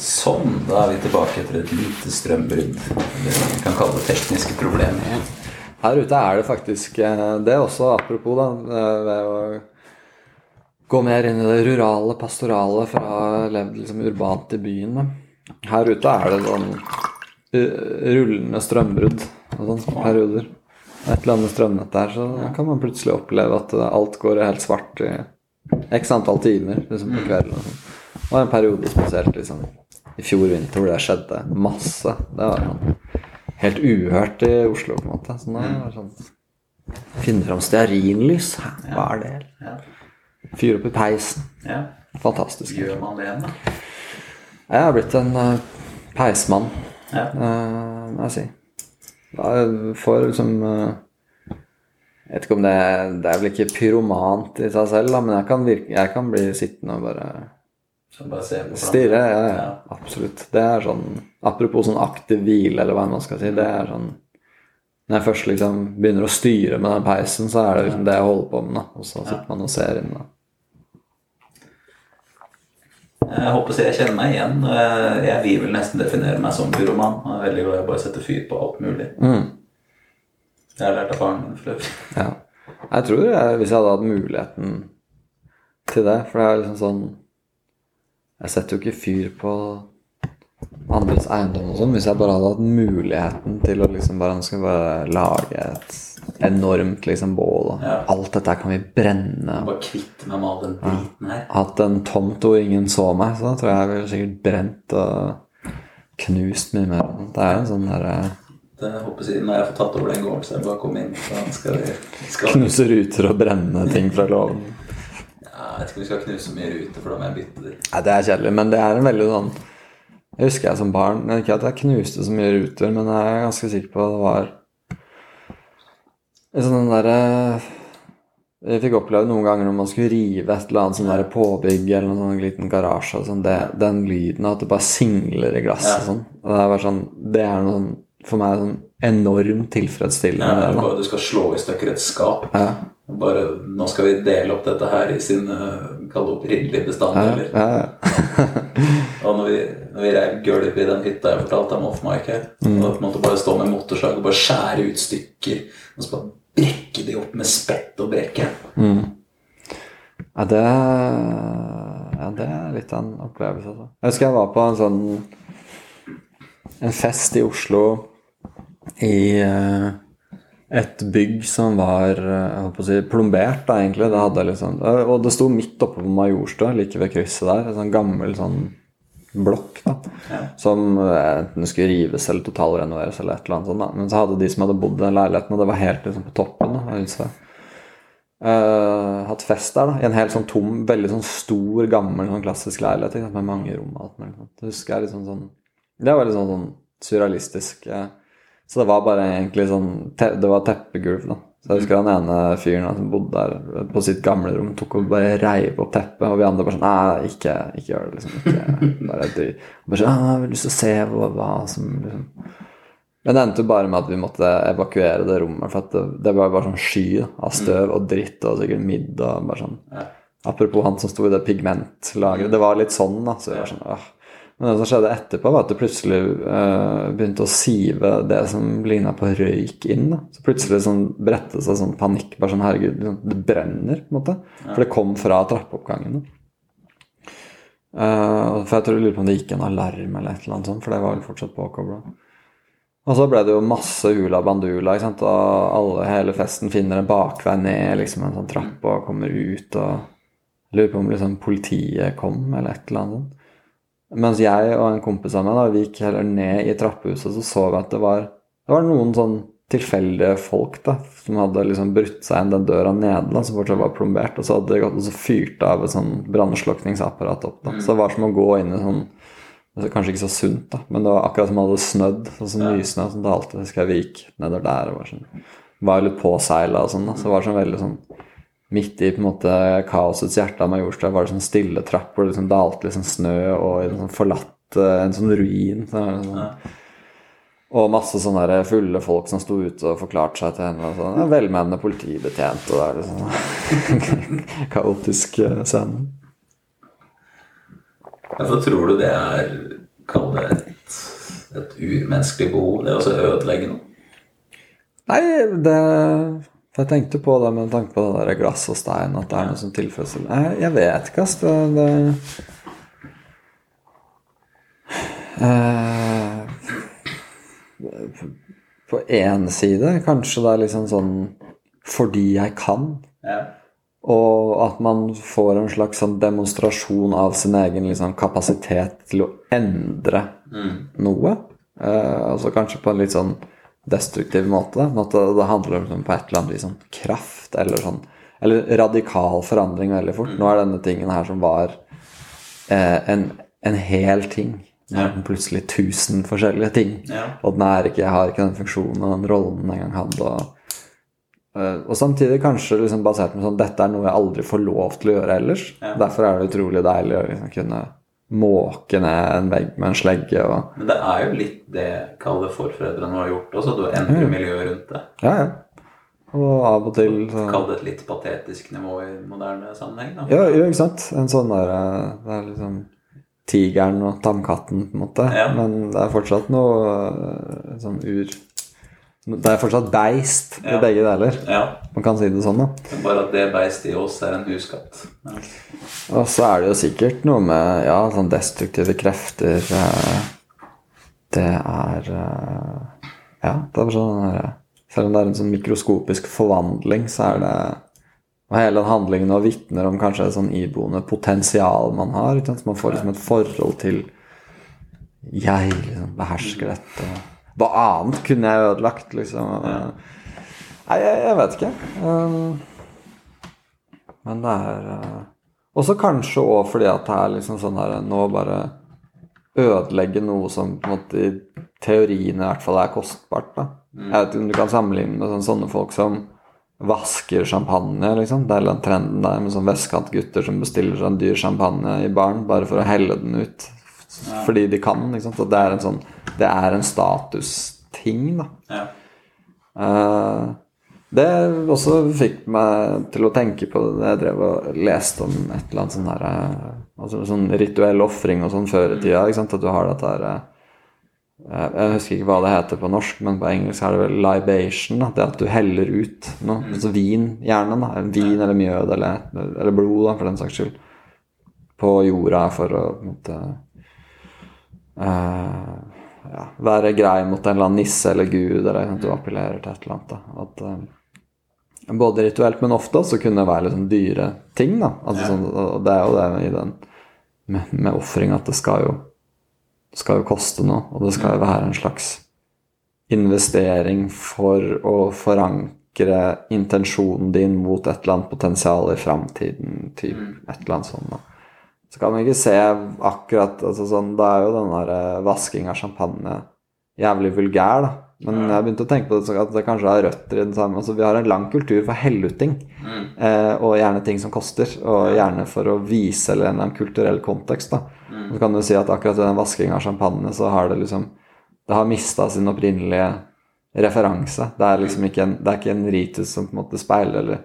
Sånn, da er vi tilbake etter et lite strømbrudd. Det vi kan kalle det tekniske problemer. Her ute er det faktisk eh, Det er også apropos, da. eh, Ved å gå mer inn i det rurale, pastorale fra levd liksom urbant i byen. Her ute er det sånn eh, rullende strømbrudd og sånne perioder. Et eller annet strømnett der, så kan man plutselig oppleve at alt går helt svart i x antall timer liksom på kvelden. og sånn. En periode spesielt liksom, i fjor vinter hvor det skjedde masse. Det var sånn helt uhørt i Oslo, på en måte. Så nå er det sånn Finne fram stearinlys. Hva er det? Ja. Fyre opp i peisen. ja. Fantastisk. Gjør man det igjen, da? Jeg har blitt en uh, peismann, Ja. uh, må jeg si. Jeg får liksom uh, Jeg vet ikke om det Det er vel ikke pyromant i seg selv, da, men jeg kan, virke, jeg kan bli sittende og bare Så bare se på stirre. Ja, ja, Ja. absolutt. Det er sånn Apropos sånn aktiv hvile, eller hva man skal si. Det er sånn Når jeg først liksom begynner å styre med den peisen, så er det liksom det jeg holder på med. da Og så sitter man og ser inn. da Jeg håper så jeg kjenner meg igjen. Eh, Jeg vil vel nesten definere meg som pyroman. Jeg er veldig glad i å bare sette fyr på alt mulig. mm. Jeg har lært av faren min for øvrig. Ja. Jeg tror jeg, hvis jeg hadde hatt muligheten til det For det er liksom sånn Jeg setter jo ikke fyr på andres eiendom og sånn hvis jeg bare hadde hatt muligheten til å liksom bare bare lage et enormt liksom bål, og Ja. alt dette kan vi brenne. Bare kvitte meg med all den driten her. Hatt en tomt hvor ingen så meg, så tror jeg jeg ville sikkert brent og knust mye mer. Det er en sånn derre Det jeg håper jeg, Når jeg får tatt over den gården, så det bare å komme inn. Så skal vi skal, knuse ruter og brenne ting fra låven. Jeg vet ikke om vi skal knuse mye ruter, for da må jeg bytte de. Nei, det er kjedelig, men det er en veldig sånn Jeg husker jeg som barn Ikke at jeg knuste så mye ruter, men jeg er ganske sikker på at det var en sånn derre Jeg fikk oppleve noen ganger når man skulle rive et eller annet sånn der påbygg eller en sånn liten garasje og sånn, det, den lyden at det bare singler i glasset Ja. sånn. Og det er sånn Det er noe sånn for meg sånn enormt tilfredsstillende. Ja, det, er bare du skal slå i stykker et skap. Ja, Bare, Nå skal vi dele opp dette her i sin kall det opprinnelige bestanddeler. ja, ja. Og når vi, når vi reiv gulvet i den hytta jeg fortalte om off-mic her, Mm. og måtte bare stå med motorsag og bare skjære ut stykker, og så bare brekke de opp med spett og brekke. Ja, det Ja, det er litt av en opplevelse, altså. Jeg husker jeg var på en sånn En fest i Oslo i eh, et bygg som var eh, si, plombert, da, egentlig. Det liksom, og det sto midt oppe på Majorstua, like ved krysset der. En sånn gammel sånn blokk da, Ja. som eh, enten skulle rives eller totalrenoveres eller et eller annet sånt. da. Men så hadde de som hadde bodd i den leiligheten, og det var helt liksom på toppen da, huset. Eh, hatt fest der, da. I en helt sånn tom, veldig sånn stor, gammel, sånn klassisk leilighet med mange rom og alt mulig sånt. Det husker jeg liksom sånn, Det var litt sånn, sånn surrealistisk. eh. Så det var bare egentlig sånn Det var teppegulv, da. Så jeg husker han ene fyren som bodde der på sitt gamle rom, tok og bare reiv opp teppet, og vi andre bare sånn Nei, ikke, ikke gjør det, liksom. Ikke, bare dø. Og bare sånn «Ah, Jeg har lyst til å se hva, hva som liksom men det endte jo bare med at vi måtte evakuere det rommet. For at det, det var bare sånn sky av støv og dritt og sikkert midd og bare sånn. Apropos han som sto i det pigmentlageret. Det var litt sånn, da. Så vi var sånn, åh. Men det som skjedde etterpå, var at det plutselig uh, begynte å sive det som ligna på røyk inn. da. Så plutselig sånn bredte seg sånn panikk. Bare sånn herregud, liksom, det brenner, på en måte. For det kom fra trappeoppgangen. Eh, for jeg tror jeg lurer på om det gikk en alarm eller et eller annet sånt, for det var vel fortsatt påkobla. Og så ble det jo masse hula bandula, ikke sant? og alle, hele festen finner en bakvei ned liksom en sånn trapp og kommer ut. og Lurer på om liksom politiet kom, eller et eller annet sånt. Mens jeg og en kompis av meg da, vi gikk heller ned i trappehuset, så så vi at det var, det var noen sånn tilfeldige folk da, som hadde liksom brutt seg inn den døra nede, da, som fortsatt var plombert, og så hadde de gått og så fyrt av et sånn brannslukningsapparat opp. da. Så det var som å gå inn i sånn det Kanskje ikke så sunt, da, men det var akkurat som det hadde snødd. Sånn som nysnø som det alltid husker jeg vi gikk nedover der og var sånn Var litt påseila og sånn, da, så det var sånn veldig sånn Midt i på en måte kaosets hjerte av Majorstua var det sånn stille trapp hvor det liksom dalte liksom snø og en sånn forlatt eh, en sånn ruin. Så sånn, Og masse sånne der fulle folk som sto ute og forklarte seg til henne. Og sånn, velmenende politibetjent, og det er liksom kaotisk eh, scene. Hvorfor tror du det er Kall det et, et umenneskelig behov. Det er også ødeleggende. Nei, det Jeg tenkte på det med tanke på det der glass og stein, at det er noe som Nei, jeg vet ikke, ass. Det, det eh, På én side kanskje det er liksom sånn fordi jeg kan. Ja. Og at man får en slags sånn demonstrasjon av sin egen liksom, kapasitet til å endre noe. Eh, altså kanskje på en litt sånn destruktiv måte. Men At det, handler om på et eller annet vis sånn kraft eller sånn Eller radikal forandring veldig fort. Nå er denne tingen her som var eh, en, en hel ting. Nå er den plutselig tusen forskjellige ting. Ja. Og den er ikke, har ikke den funksjonen og den rollen den en gang hadde. Og, eh, og samtidig kanskje liksom basert på sånn dette er noe jeg aldri får lov til å gjøre ellers. Ja. Derfor er det utrolig deilig å liksom kunne måke ned en vegg med en slegge. og Men det er jo litt det kalle forfedrene har gjort også. Du endrer miljøet rundt det. Ja, ja. Og av og til så Kall det et litt patetisk nivå i moderne sammenheng. da. Ja, jo, ikke sant? En sånn der eh, Det er liksom tigeren og tamkatten, på en måte. Ja. Men det er fortsatt noe eh, sånn ur Det er fortsatt beist i Ja. begge deler. Ja. Man kan si det sånn, da. Bare at det beistet i oss er en huskatt. Ja. Og så er det jo sikkert noe med ja, sånn destruktive krefter eh, Det er eh, Ja, det er sånn der, Selv om det er en sånn mikroskopisk forvandling, så er det Og hele den handlingen nå vitner om kanskje et sånn iboende potensial man har. Så man får liksom et forhold til Jeg liksom behersker dette. Hva annet kunne jeg ødelagt, liksom? Nei, jeg, jeg vet ikke. Um, men det er uh, Også kanskje òg fordi at det er liksom sånn her Nå bare ødelegge noe som på en måte i teorien i hvert fall er kostbart. da. Jeg vet ikke om du kan sammenligne med sånne, sånne folk som vasker champagne, liksom. Det er den trenden der med sånn vestkantgutter som bestiller seg en dyr champagne i baren bare for å helle den ut fordi de kan. Liksom. Så det er en sånn Det er en statusting, da. Ja. Uh, det også fikk meg til å tenke på det jeg drev og leste om et eller annet sånn her eh, altså sånn rituell ofring og sånn før i tida. At du har dette her eh, Jeg husker ikke hva det heter på norsk, men på engelsk er det vel libation. Det at du heller ut noe. Altså vin, gjerne. da Vin eller mjød eller, eller blod, da, for den saks skyld. På jorda for å på en måte eh, ja, være grei mot en eller annen nisse eller gud, eller du appellerer til et eller annet. Da. At, eh, både rituelt, men ofte også kunne det være liksom dyre ting. da. Altså, Ja. sånn, og det er jo det i den med, med ofring at det skal jo skal jo koste noe, og det skal jo være en slags investering for å forankre intensjonen din mot et eller annet potensial i framtiden. Typ, et eller annet sånt. Da. Så kan man ikke se akkurat altså sånn, Da er jo den der eh, vasking av champagne jævlig vulgær, da. Men jeg begynte å tenke på det, så at det kanskje har røtter i den samme altså Vi har en lang kultur for helluting, eh, og gjerne ting som koster. Og gjerne for å vise eller en eller annen kulturell kontekst. da. Mm. så kan du si at akkurat i den vaskinga av champagne så har det liksom Det har mista sin opprinnelige referanse. Det er liksom ikke en, det er ikke en ritus som på en måte speiler eller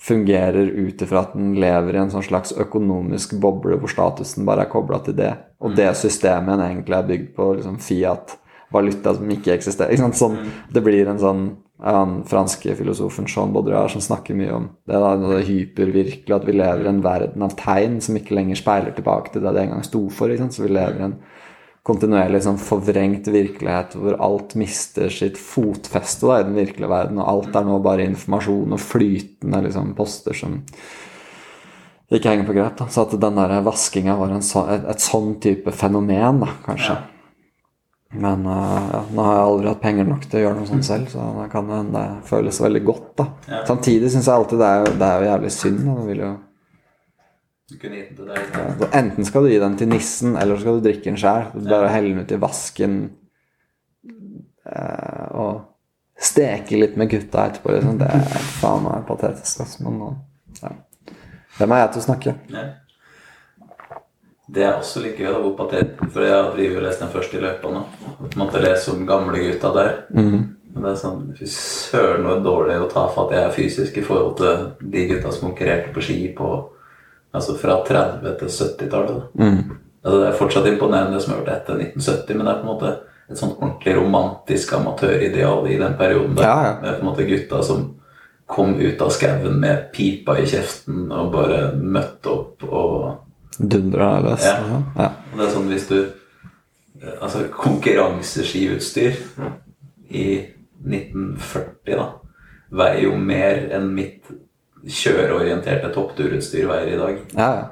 fungerer ut ifra at den lever i en sånn slags økonomisk boble hvor statusen bare er kobla til det. Og det systemet egentlig er bygd på liksom Fiat valuta som ikke eksisterer. Ikke? Sånn, det blir en sånn Han franske filosofen Jean Baudrillard som snakker mye om det, da, det hypervirkelige, at vi lever i en verden av tegn som ikke lenger speiler tilbake til det det en gang sto for. Så vi lever i en kontinuerlig sånn forvrengt virkelighet hvor alt mister sitt fotfeste da, i den virkelige verden, og alt er nå bare informasjon og flytende liksom, poster som ikke henger på grep. Da. Så at den der vaskinga var en så, et, et sånn type fenomen, da, kanskje. Men uh, ja, nå har jeg aldri hatt penger nok til å gjøre noe sånt selv, så det kan hende det føles veldig godt. da. Ja. Samtidig syns jeg alltid det er, det er jo jævlig synd. Da. Det vil jo, Du kunne gitt det deg. ja, enten skal du gi den til nissen, eller skal du drikke den sjæl. Bare helle den ut i vasken eh, og steke litt med gutta etterpå. Liksom. Det er faen meg patetisk. Altså. Men nå, ja. Hvem er jeg til å snakke? Ja. Det er også like gøy, da, hvor patet, for jeg har drivet og lest den første i løypa nå. Måtte lese om gamle gutta der. Men Det er sånn, Fy søren, hvor dårlig å og tafatt jeg er fysisk i forhold til de gutta som konkurrerte på ski på Altså fra 30- til 70-tallet. Mm. altså Det er fortsatt imponerende det som er gjort etter 1970, men det er på en måte et sånt ordentlig romantisk amatørideal i den perioden. der. Ja, ja. Med på en måte gutta som kom ut av skauen med pipa i kjeften og bare møtte opp og Dundra løs. Ja. Ja. Og Det er sånn hvis du Altså konkurranseskiutstyr i 1940 da veier jo mer enn mitt kjøreorienterte toppturutstyr veier i dag. ja, ja.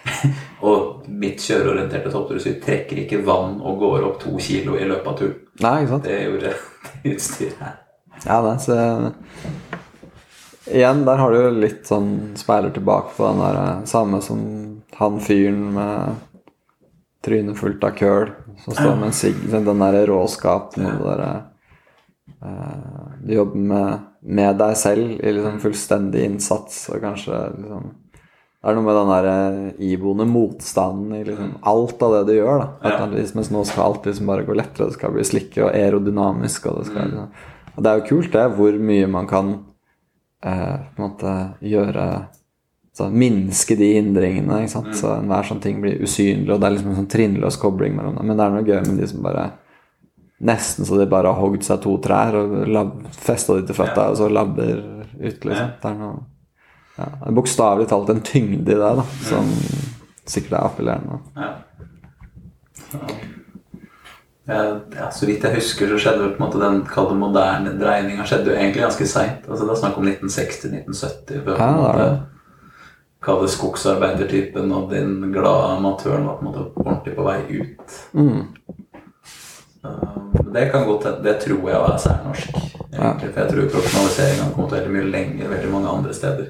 Og mitt kjøreorienterte toppturutstyr trekker ikke vann og går opp to kilo i løpet av turen. Nei, ikke sant? Det gjorde det utstyret her. Ja, det, så Igjen, der har du jo litt sånn speiler tilbake på den der eh, samme som han fyren med trynet fullt av køl som står med en sigg. Den der råskapen og det derre eh, Du jobber med, med deg selv i liksom fullstendig innsats og kanskje liksom Det er noe med den der eh, iboende motstanden i liksom alt av det du gjør. da eller Mens nå skal alt liksom bare gå lettere, det skal bli slikke og aerodynamisk. Og det skal liksom Og det er jo kult, det, hvor mye man kan eh, på en måte gjøre så Minske de hindringene. ikke sant? Så enhver sånn ting blir usynlig, og det er liksom en sånn trinnløs kobling mellom dem. Men det er noe gøy med de som bare Nesten så de bare har hogd seg to trær og festa de til føtta, og så labber ut, liksom. Det er noe ja, Bokstavelig talt en tyngde i det, da, som sikkert er appellerende. Ja. Ja, ja, så vidt jeg husker, så skjedde vel på en måte den kalde moderne dreininga skjedde jo egentlig ganske seint. Altså, det er snakk om 1960-1970. før Ja, det det. Kalle skogsarbeidertypen og den glade amatøren var på en måte ordentlig på vei ut. Mm. Uh, det kan godt hende. Det tror jeg er særnorsk. egentlig, For jeg tror profesjonaliseringa har kommet veldig mye lenger veldig mange andre steder.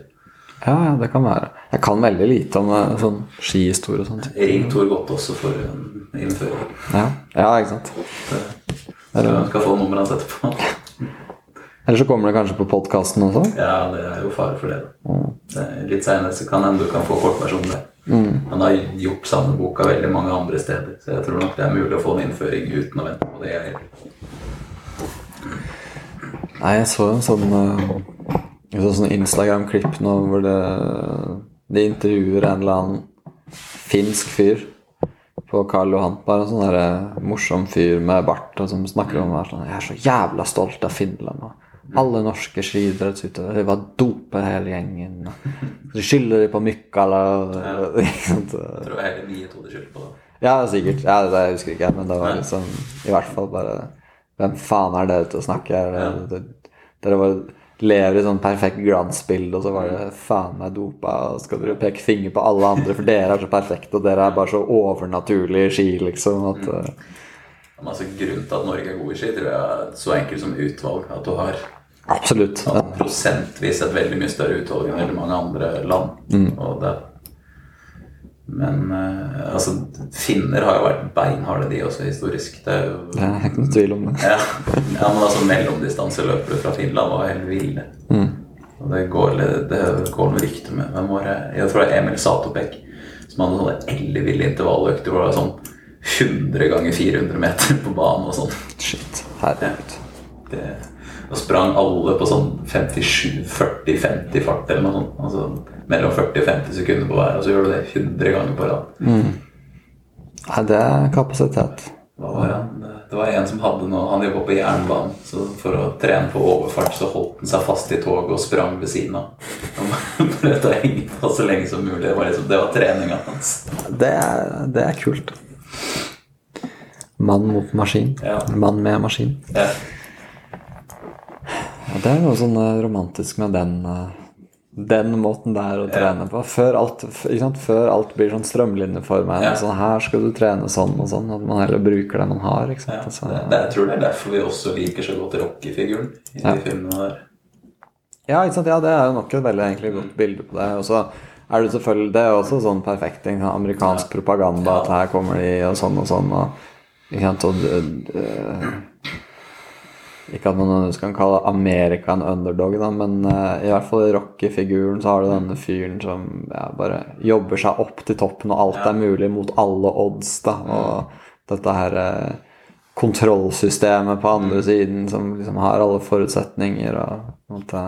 Ja, ja, det kan være. Jeg kan veldig lite om eh, sånn skihistorie og sånt. Ring Tor Godt også for en innføring. Ja, ja ikke sant. Så jeg skal få nummeret hans etterpå. Eller så kommer det kanskje på podkasten også. Ja, det er jo fare for det. Er litt seinere så kan hende du kan få kortversjonen der. Han har gjort samme boka veldig mange andre steder, så jeg tror nok det er mulig å få en innføring uten å vente på det. Nei, jeg så en sånn sånn Instagram-klipp nå hvor det, de intervjuer en eller annen finsk fyr på Karl Johan. Bare en sånn der, eh, morsom fyr med bart som snakker om at sånn, Jeg er så jævla stolt av Finland. og alle norske skiidrettsutøvere var dopa hele gjengen. Så De skylder de på Mykkala. og- sant? Jeg tror hele mye to det skylder på det. Ja, sikkert. Ja, det jeg husker ikke, men det var liksom I hvert fall bare Hvem faen er dere til å snakke? Det- det- Dere bare lever i sånn perfekt glansbilde, og så var det faen meg dopa, og skal dere peke finger på alle andre, for dere er så perfekte, og dere er bare så overnaturlige i ski, liksom, at eh, Men altså, grunnen til at Norge er god i ski, tror jeg er så enkelt som utvalg. At du har Absolutt. Ja. prosentvis et veldig mye større utvalg enn veldig mange andre land. Og det, men eh, altså, finner har jo vært beinharde, de også, historisk. Det er jo Det er ikke noe tvil om det. Ja, ja men altså mellomdistanseløpere fra Finland var helt ville. Og det går, det går noe rykte med Hvem var det? Jeg tror det er Emil Satopek som hadde sånne elleville intervalløkter hvor det var sånn 100 ganger 400 meter på banen og sånn. Shit. Herregud. Det, og sprang alle på sånn 57-40-50 fart eller noe sånt. Altså mellom 40 og 50 sekunder på hver, og så gjør du det 100 ganger på rad. Nei, det er kapasitet. Var? Det var en som hadde noe Han jobba på jernbanen, så for å trene på overfart så holdt han seg fast i toget og sprang ved siden av. Han prøvde å henge på så lenge som mulig. Det var, liksom, det var treninga hans. Det er, det er kult. Mann mot maskin. Ja. Mann med maskin. Ja. Ja, det er noe sånn eh, romantisk med den eh, den måten der å trene på. Før alt, ikke sant? Før alt blir sånn strømlinjeforma. Ja. Sånn, her skal du trene sånn og sånn. At man heller bruker det man har. Ikke sant? Altså, det, det, jeg tror det er derfor vi også liker så godt Rocky-figuren i de filmene der. ja, ikke sant? ja, det er jo nok et veldig egentlig godt bilde på det. Og så er det selvfølgelig Det er også sånn perfekting. sånn Amerikansk propaganda. At her kommer de, og sånn og sånn. Og, ikke sant? Og, ikke at man ønsker kan kalle Amerika en underdog, da, men uh, i hvert fall i Rocky-figuren så har du denne fyren som ja, bare jobber seg opp til toppen, og alt er mulig mot alle odds. da, Og dette her uh, kontrollsystemet på andre siden som liksom har alle forutsetninger og på en måte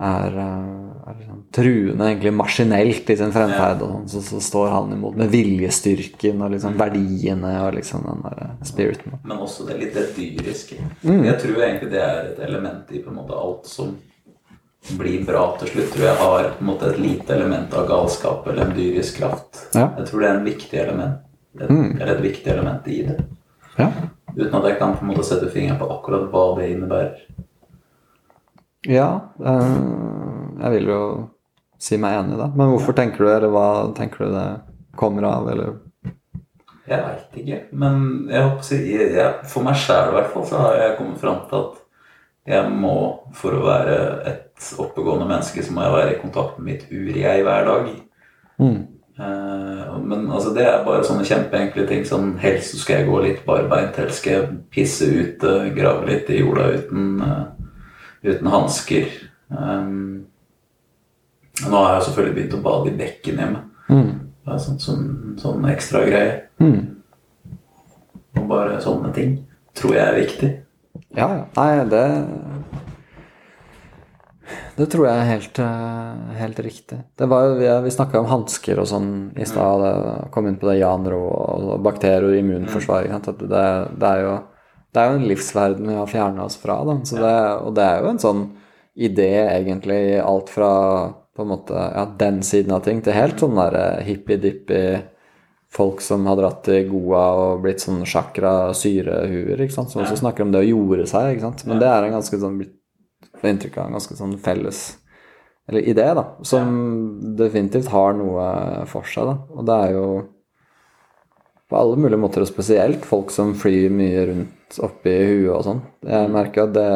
er, eh, er liksom truende, egentlig maskinelt i sin fremferd, og sånn, så, så står han imot med viljestyrken og liksom verdiene og liksom den der eh, spiriten. Men også det litt det dyriske. Jeg tror egentlig det er et element i på en måte alt som blir bra til slutt. Tror jeg har på en måte et lite element av galskap eller en dyrisk kraft. Ja. Jeg tror det er en viktig element. Et, Eller et viktig element i det. Ja. Uten at jeg kan på en måte sette fingeren på akkurat hva det innebærer. Ja, eh, jeg vil jo si meg enig i det. Men hvorfor tenker du eller hva tenker du det kommer av, eller Jeg veit ikke. Men jeg håper jeg, jeg, for meg sjæl i hvert fall så har jeg kommet fram til at jeg må, for å være et oppegående menneske, så må jeg være i kontakt med mitt ur-jeg hver dag. mm. Eh, men altså, det er bare sånne kjempeenkle ting. Sånn, helst så skal jeg gå litt barbeint, helst skal jeg pisse ute, grave litt i jorda uten, uh, uten hansker. Um, nå har jeg selvfølgelig begynt å bade i bekken hjemme. Mm. Det er sånn, sånn, sånn ekstra greie. Mm. Og bare sånne ting tror jeg er viktig. Ja, ja. Nei, det Det tror jeg er helt, eh, helt riktig. Det var Vi, vi snakka om hansker og sånn i stad. Kom inn på det Jan Ro og bakterier og immunforsvar. ikke det, det, er jo, det er jo en livsverden vi har fjerna oss fra. Det, og det er jo en sånn idé, egentlig, i alt fra på en måte, ja, den siden av ting til helt sånn der hippie-dippie folk som har dratt til Goa og blitt sånn chakra-syrehuer, ikke sant, som også snakker om det å jorde seg, ikke sant. Men det er en ganske sånn inntrykk av en ganske sånn felles eller idé, da, som definitivt har noe for seg, da. Og det er jo på alle mulige måter, og spesielt folk som flyr mye rundt oppi huet og sånn. Jeg merker at det,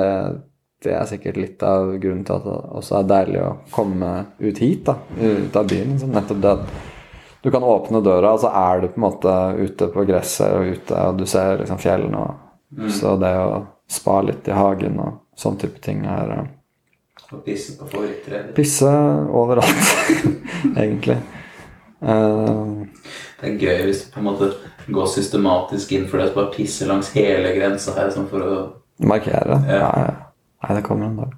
det er sikkert litt av grunnen til at det også er deilig å komme ut hit, da, ut av byen. Liksom. Nettopp det at du kan åpne døra, og så er du på en måte ute på gresset og ute, og du ser liksom fjellene og Så det å spa litt i hagen og sånn type ting er eh, Og pisse på fortreet. Pisse overalt, egentlig. Uh, Det er gøy hvis du på en måte går systematisk inn for det, og bare pisser langs hele grensa her sånn for å markere. Ja. Ja. Nei, det kommer en dag.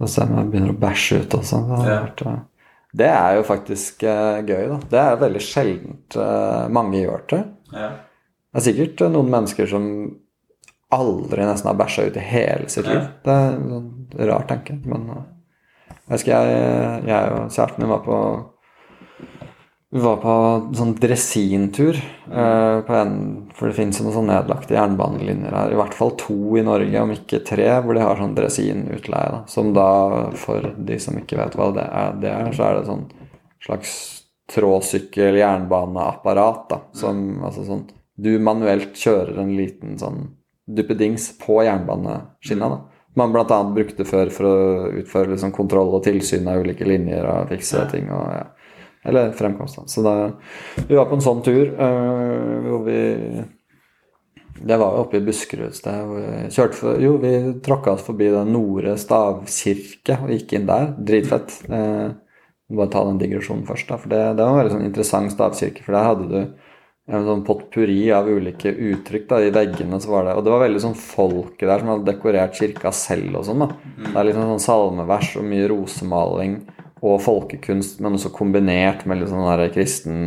Da ser jeg om jeg begynner å bæsje ut også. Det, Ja. eh, det er jo faktisk uh, gøy, da. Det er veldig sjeldent uh, mange gjør det. Ja. Det er sikkert uh, noen mennesker som aldri nesten har bæsja ut i hele sitt liv. Det er en sånn rar tanke, men jeg husker jeg, jeg og kjæresten min var på vi var på sånn dresintur, eh, på en, for det finnes noen sånn nedlagte jernbanelinjer her. I hvert fall to i Norge, om ikke tre, hvor de har sånn dresinutleie. Da. Som da, for de som ikke vet hva det er, det er så er det sånn slags tråsykkel-jernbaneapparat. da, Som altså sånn Du manuelt kjører en liten sånn duppedings på jernbaneskinna. da. Man bl.a. brukte før for å utføre liksom kontroll og tilsyn av ulike linjer og fikse ting. og ja. Eller fremkomst. da. Så da, vi var på en sånn tur øh, hvor vi Det var oppe i Buskerud et sted. hvor vi kjørte for, jo, vi tråkka oss forbi den Nore stavkirke og gikk inn der. Dritfett. Eh, bare ta den digresjonen først, da. For det, det var en veldig sånn interessant stavkirke. For der hadde du en sånn potpurri av ulike uttrykk da, i veggene. så var det, Og det var veldig sånn folket der som hadde dekorert kirka selv og sånn. da. Det er liksom sånn salmevers og mye rosemaling og folkekunst, men også kombinert med litt sånn der kristen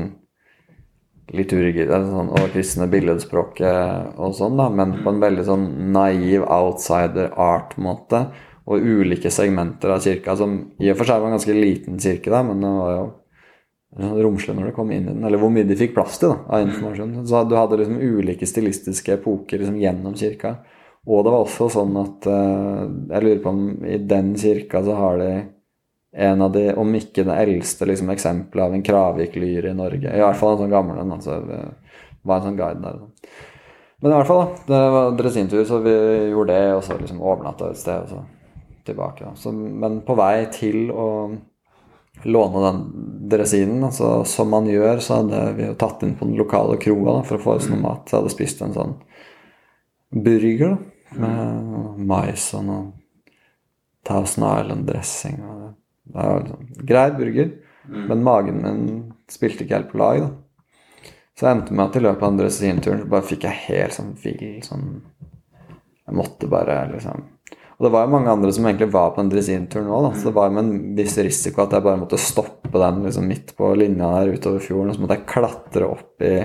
liturgi sånn, og kristne billedspråket og sånn, da, men på en veldig sånn naiv outsider art-måte. Og ulike segmenter av kirka, som i og for seg var en ganske liten kirke, da, men det var jo sånn romslig når det kom inn i den, eller hvor mye de fikk plass til da, av informasjon. Så du hadde liksom ulike stilistiske epoker liksom gjennom kirka. Og det var også sånn at eh, Jeg lurer på om i den kirka så har de en av de, om ikke det eldste liksom, eksempelet av en Kravik-lyr i Norge. I hvert fall en sånn gammel en. Altså, var en sånn guide der. Så. Men i hvert fall, da. Det var dresintur, så vi gjorde det, og så liksom overnatta et sted, og så tilbake. Da. Så, men på vei til å låne den dresinen, altså, som man gjør, så hadde vi jo tatt inn på den lokale kroa for å få oss noe mat. Så jeg hadde spist en sånn burger da, med mais og noe Thousand Island-dressing. og det- Det var liksom grei burger, men magen min spilte ikke helt på lag. da. Så jeg endte med at i løpet av den dresinturen bare fikk jeg helt sånn vill sånn Jeg måtte bare liksom Og det var jo mange andre som egentlig var på andresinturen dresinturen òg, så det var med en viss risiko at jeg bare måtte stoppe den liksom midt på linja der utover fjorden, og så måtte jeg klatre opp i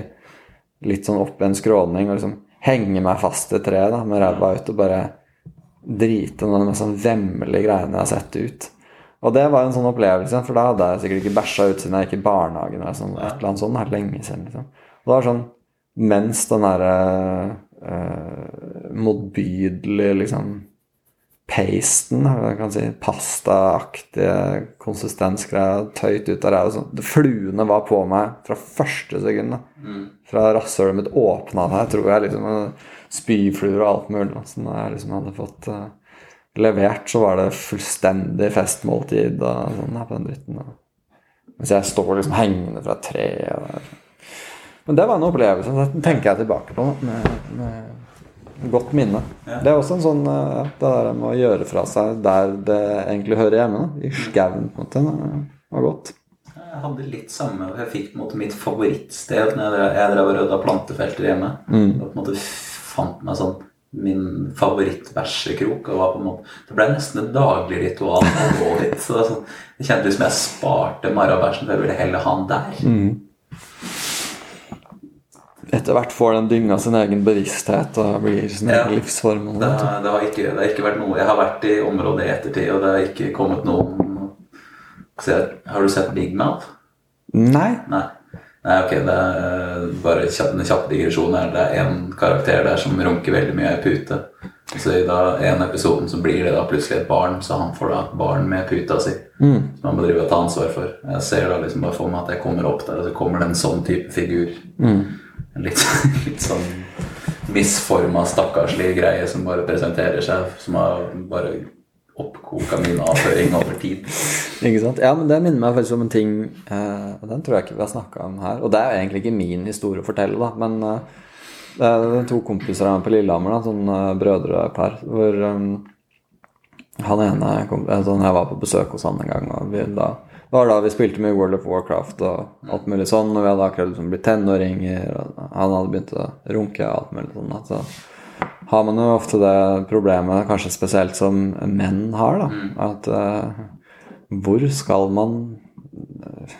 litt sånn opp i en skråning og liksom henge meg fast i treet da, med ræva ut og bare drite av de mest sånn vemmelige greiene jeg har sett ut. Og det var en sånn opplevelse, for da hadde jeg sikkert ikke bæsja ut siden jeg gikk i barnehagen. eller sånn, et eller annet sånt, det er lenge siden, liksom. Og det var sånn mens den derre uh, motbydelige liksom pasten, kan si, pastaaktige konsistensgreia tøyt ut av ræva. Sånn. Fluene var på meg fra første sekund. Mm. Fra rasshølet mitt åpna seg, tror jeg. liksom, Spyfluer og alt mulig. da. Jeg liksom hadde fått uh, levert, så var det fullstendig festmåltid og sånn her på den dritten. Mens jeg står liksom hengende fra et tre. Og... Men det var en opplevelse. så Den tenker jeg tilbake på med, med godt minne. Ja. Det er også en sånn ja, Det der med å gjøre fra seg der det egentlig hører hjemme. da. I skauen, på en måte. Det var godt. Jeg hadde litt samme Jeg fikk på en måte mitt favorittsted når jeg drev og rydda plantefelter hjemme. Mm. Jeg på en måte fant meg sånn min favorittbæsjekrok. og var på en måte, Det ble nesten et daglig ritual å gå dit. Så det, sånn, kjentes kjente som jeg sparte marabæsjen, for jeg ville heller ha den der. Etter hvert får den dynga sin egen bevissthet og blir sin Ja. egen livsform. Det, det, har ikke, det har ikke vært noe Jeg har vært i området i ettertid, og det har ikke kommet noen Har du sett Big Mouth? Nei. Nei. Nei, ok, det er bare kjapp, en kjapp digresjon her. Det er en karakter der som runker veldig mye i pute. Så i da en episoden så blir det da plutselig et barn, så han får da et barn med puta si. Som han må drive og ta ansvar for. Jeg ser da liksom bare for meg at jeg kommer opp der, og så kommer det en sånn type figur. En litt, litt sånn misforma, stakkarslig greie som bare presenterer seg, som har bare oppkoka min avføring over tid. Ikke sant? Ja, men det minner meg faktisk om en ting eh, og Den tror jeg ikke vi har snakka om her. Og det er jo egentlig ikke min historie å fortelle, da. Men eh, det er to kompiser av meg på Lillehammer, da, sånn uh, brødrepar, hvor um, han ene kom, eh, sånn, Jeg var på besøk hos han en gang, og vi, da, det var da vi spilte mye World of Warcraft og alt mulig sånn, og vi hadde akkurat liksom blitt tenåringer, og han hadde begynt å runke og alt mulig sånn. så har man jo ofte det problemet, kanskje spesielt som menn har, da. At uh, hvor skal man eh,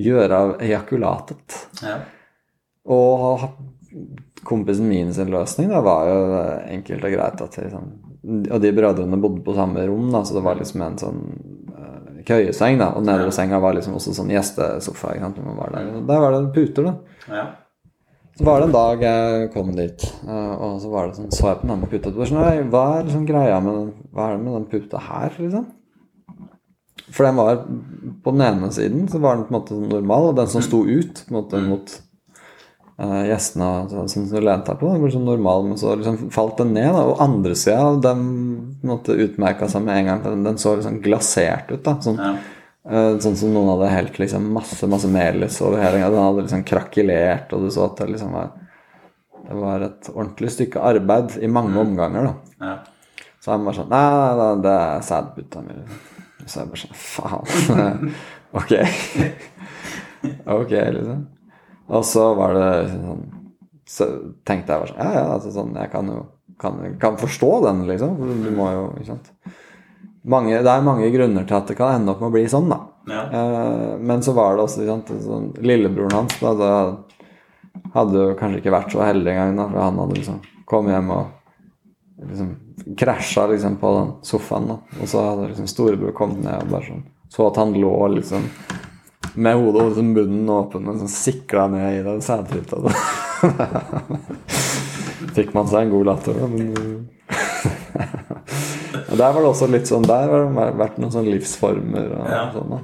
gjøre av ejakulatet? Ja. Og kompisen min sin løsning da, var jo enkelt og greit at liksom, Og de brødrene bodde på samme rom, da, så det var liksom en sånn eh, køyeseng. da, Og nede ved senga var liksom også sånn gjestesofa. ikke sant, var Der Og der var det puter, da. ja. Så var det en dag jeg kom dit, eh, og så var det sånn, så jeg på denne puta. Sånn, «Nei, hva er liksom greia med den, hva er det med den puta her, liksom? For den var På den ene siden så var den på en måte sånn normal, og den som sto ut på en måte mot uh, gjestene så- som du lente deg på, den ble sånn normal, men så liksom falt den ned. Da. Og andre sida, den på utmerka seg med en gang. Den, den så liksom glasert ut. da, sånn ja. Eh, Sånn som noen hadde helt liksom masse masse melis over hele. Den hadde liksom krakelert, og du så at det liksom var Det var et ordentlig stykke arbeid i mange omganger, da. ja. Så han bare sånn Nei, nei, nei det er sædputa mi. Så jeg bare sånn Faen. ok. ok, liksom. Og så var det sånn Så tenkte jeg bare sånn Ja, ja, altså sånn Jeg kan jo kan, kan forstå den, liksom. Du må jo Ikke sant. Mange, det er mange grunner til at det kan ende opp med å bli sånn, da. ja. Eh, men så var det også sant, sånn, Lillebroren hans da, da hadde jo kanskje ikke vært så heldig engang. da, For han hadde liksom kommet hjem og liksom krasja liksom på den sofaen. da, Og så hadde liksom storebror kommet ned og bare sånn så at han lå liksom med hodet og liksom munnen åpen og sånn sikla ned i den sædtryta. Fikk man seg en god latter, da, men Og Der var det også litt sånn Der har det vært noen sånne livsformer og Ja. sånn. da.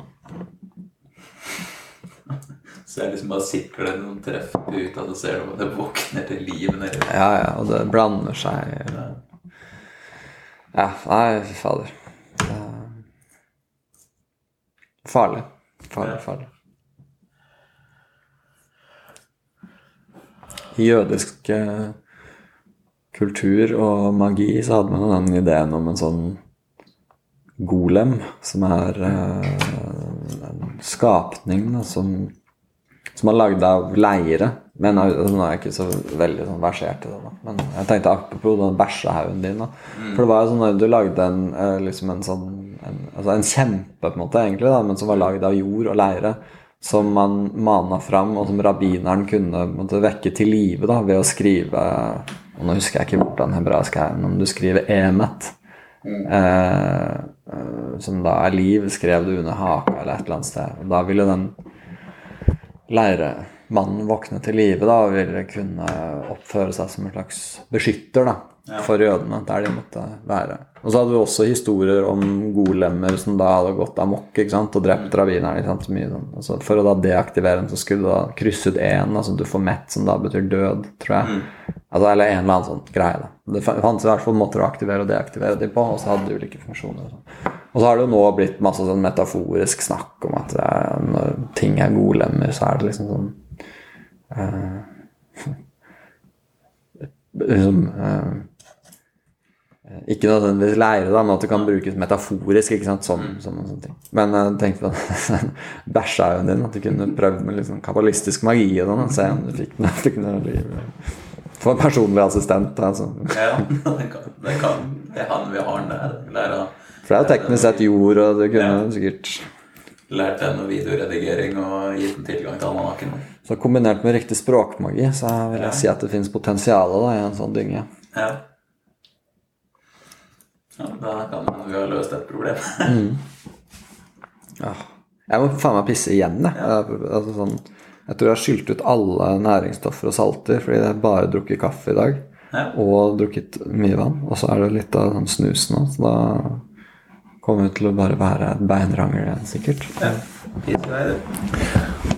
Så jeg liksom bare sikler noen treff ut, og så ser du at det våkner til liv nedi. Ja, ja, og det blander seg Ja, nei, fy fader. Er Farlig. Farlig, Ja. farlig. I jødisk eh, kultur og magi så hadde man den ideen om en sånn golem, som er eh, en skapning da, som som er lagd av leire. Men altså, nå er jeg ikke så veldig sånn versert i det. da Men jeg tenkte apropos den bæsjehaugen din. da For det var jo sånn at du lagde en eh, liksom en sånn en, altså en kjempe, på en måte, egentlig, da men som var lagd av jord og leire. Som man mana fram, og som rabbineren kunne måte, vekke til live ved å skrive Og nå husker jeg ikke hvordan hebraisk er, men om du skriver 'emet'. Eh, eh, som da er liv, skrev du under haka eller et eller annet sted. Og da ville den leiremannen våkne til live da, og ville kunne oppføre seg som en slags beskytter da, for jødene der de måtte være. Og så hadde vi også historier om golemmer som da hadde gått amok ikke sant, og drept rabbineren. ikke sant, mye sånn. Altså, for å da deaktivere den, så skulle du da krysse ut én, altså du får mett, som da betyr død, tror jeg. Altså, eller en eller annen sånn greie. da. Det fantes i hvert fall måter å aktivere og deaktivere de på, og så hadde de ulike funksjoner. Og, sånn. og så har det jo nå blitt masse sånn metaforisk snakk om at er, når ting er golemmer, så er det liksom sånn uh, liksom eh, ikke nødvendigvis lære, da, men at det kan brukes metaforisk. ikke sant, sånn, sånn sånn ting. Men jeg tenkte på bæsjehaugen din, at du kunne prøvd med litt sånn kabalistisk magi og sånn, og se om du fikk noe, fikk noe liv. Få en personlig assistent. Altså. Ja, det kan, det kan det han vi har der. Lære, For det er jo teknisk sett jord, og du kunne Ja. sikkert lært henne videoredigering og gitt den tilgang til almanakken. Så kombinert med riktig språkmagi, så vil jeg si at det finnes potensial i en sånn dynge. Ja. Ja. Da kan man vi ha løst et problem. Ja. Jeg må faen meg pisse igjen, jeg. Ja. Altså, sånn, jeg tror jeg har skylt ut alle næringsstoffer og salter fordi jeg bare drukket kaffe i dag. Ja. Og drukket mye vann. Og så er det litt av sånn snus nå, så da kommer det til å bare være et beinrangel igjen, sikkert. Ja.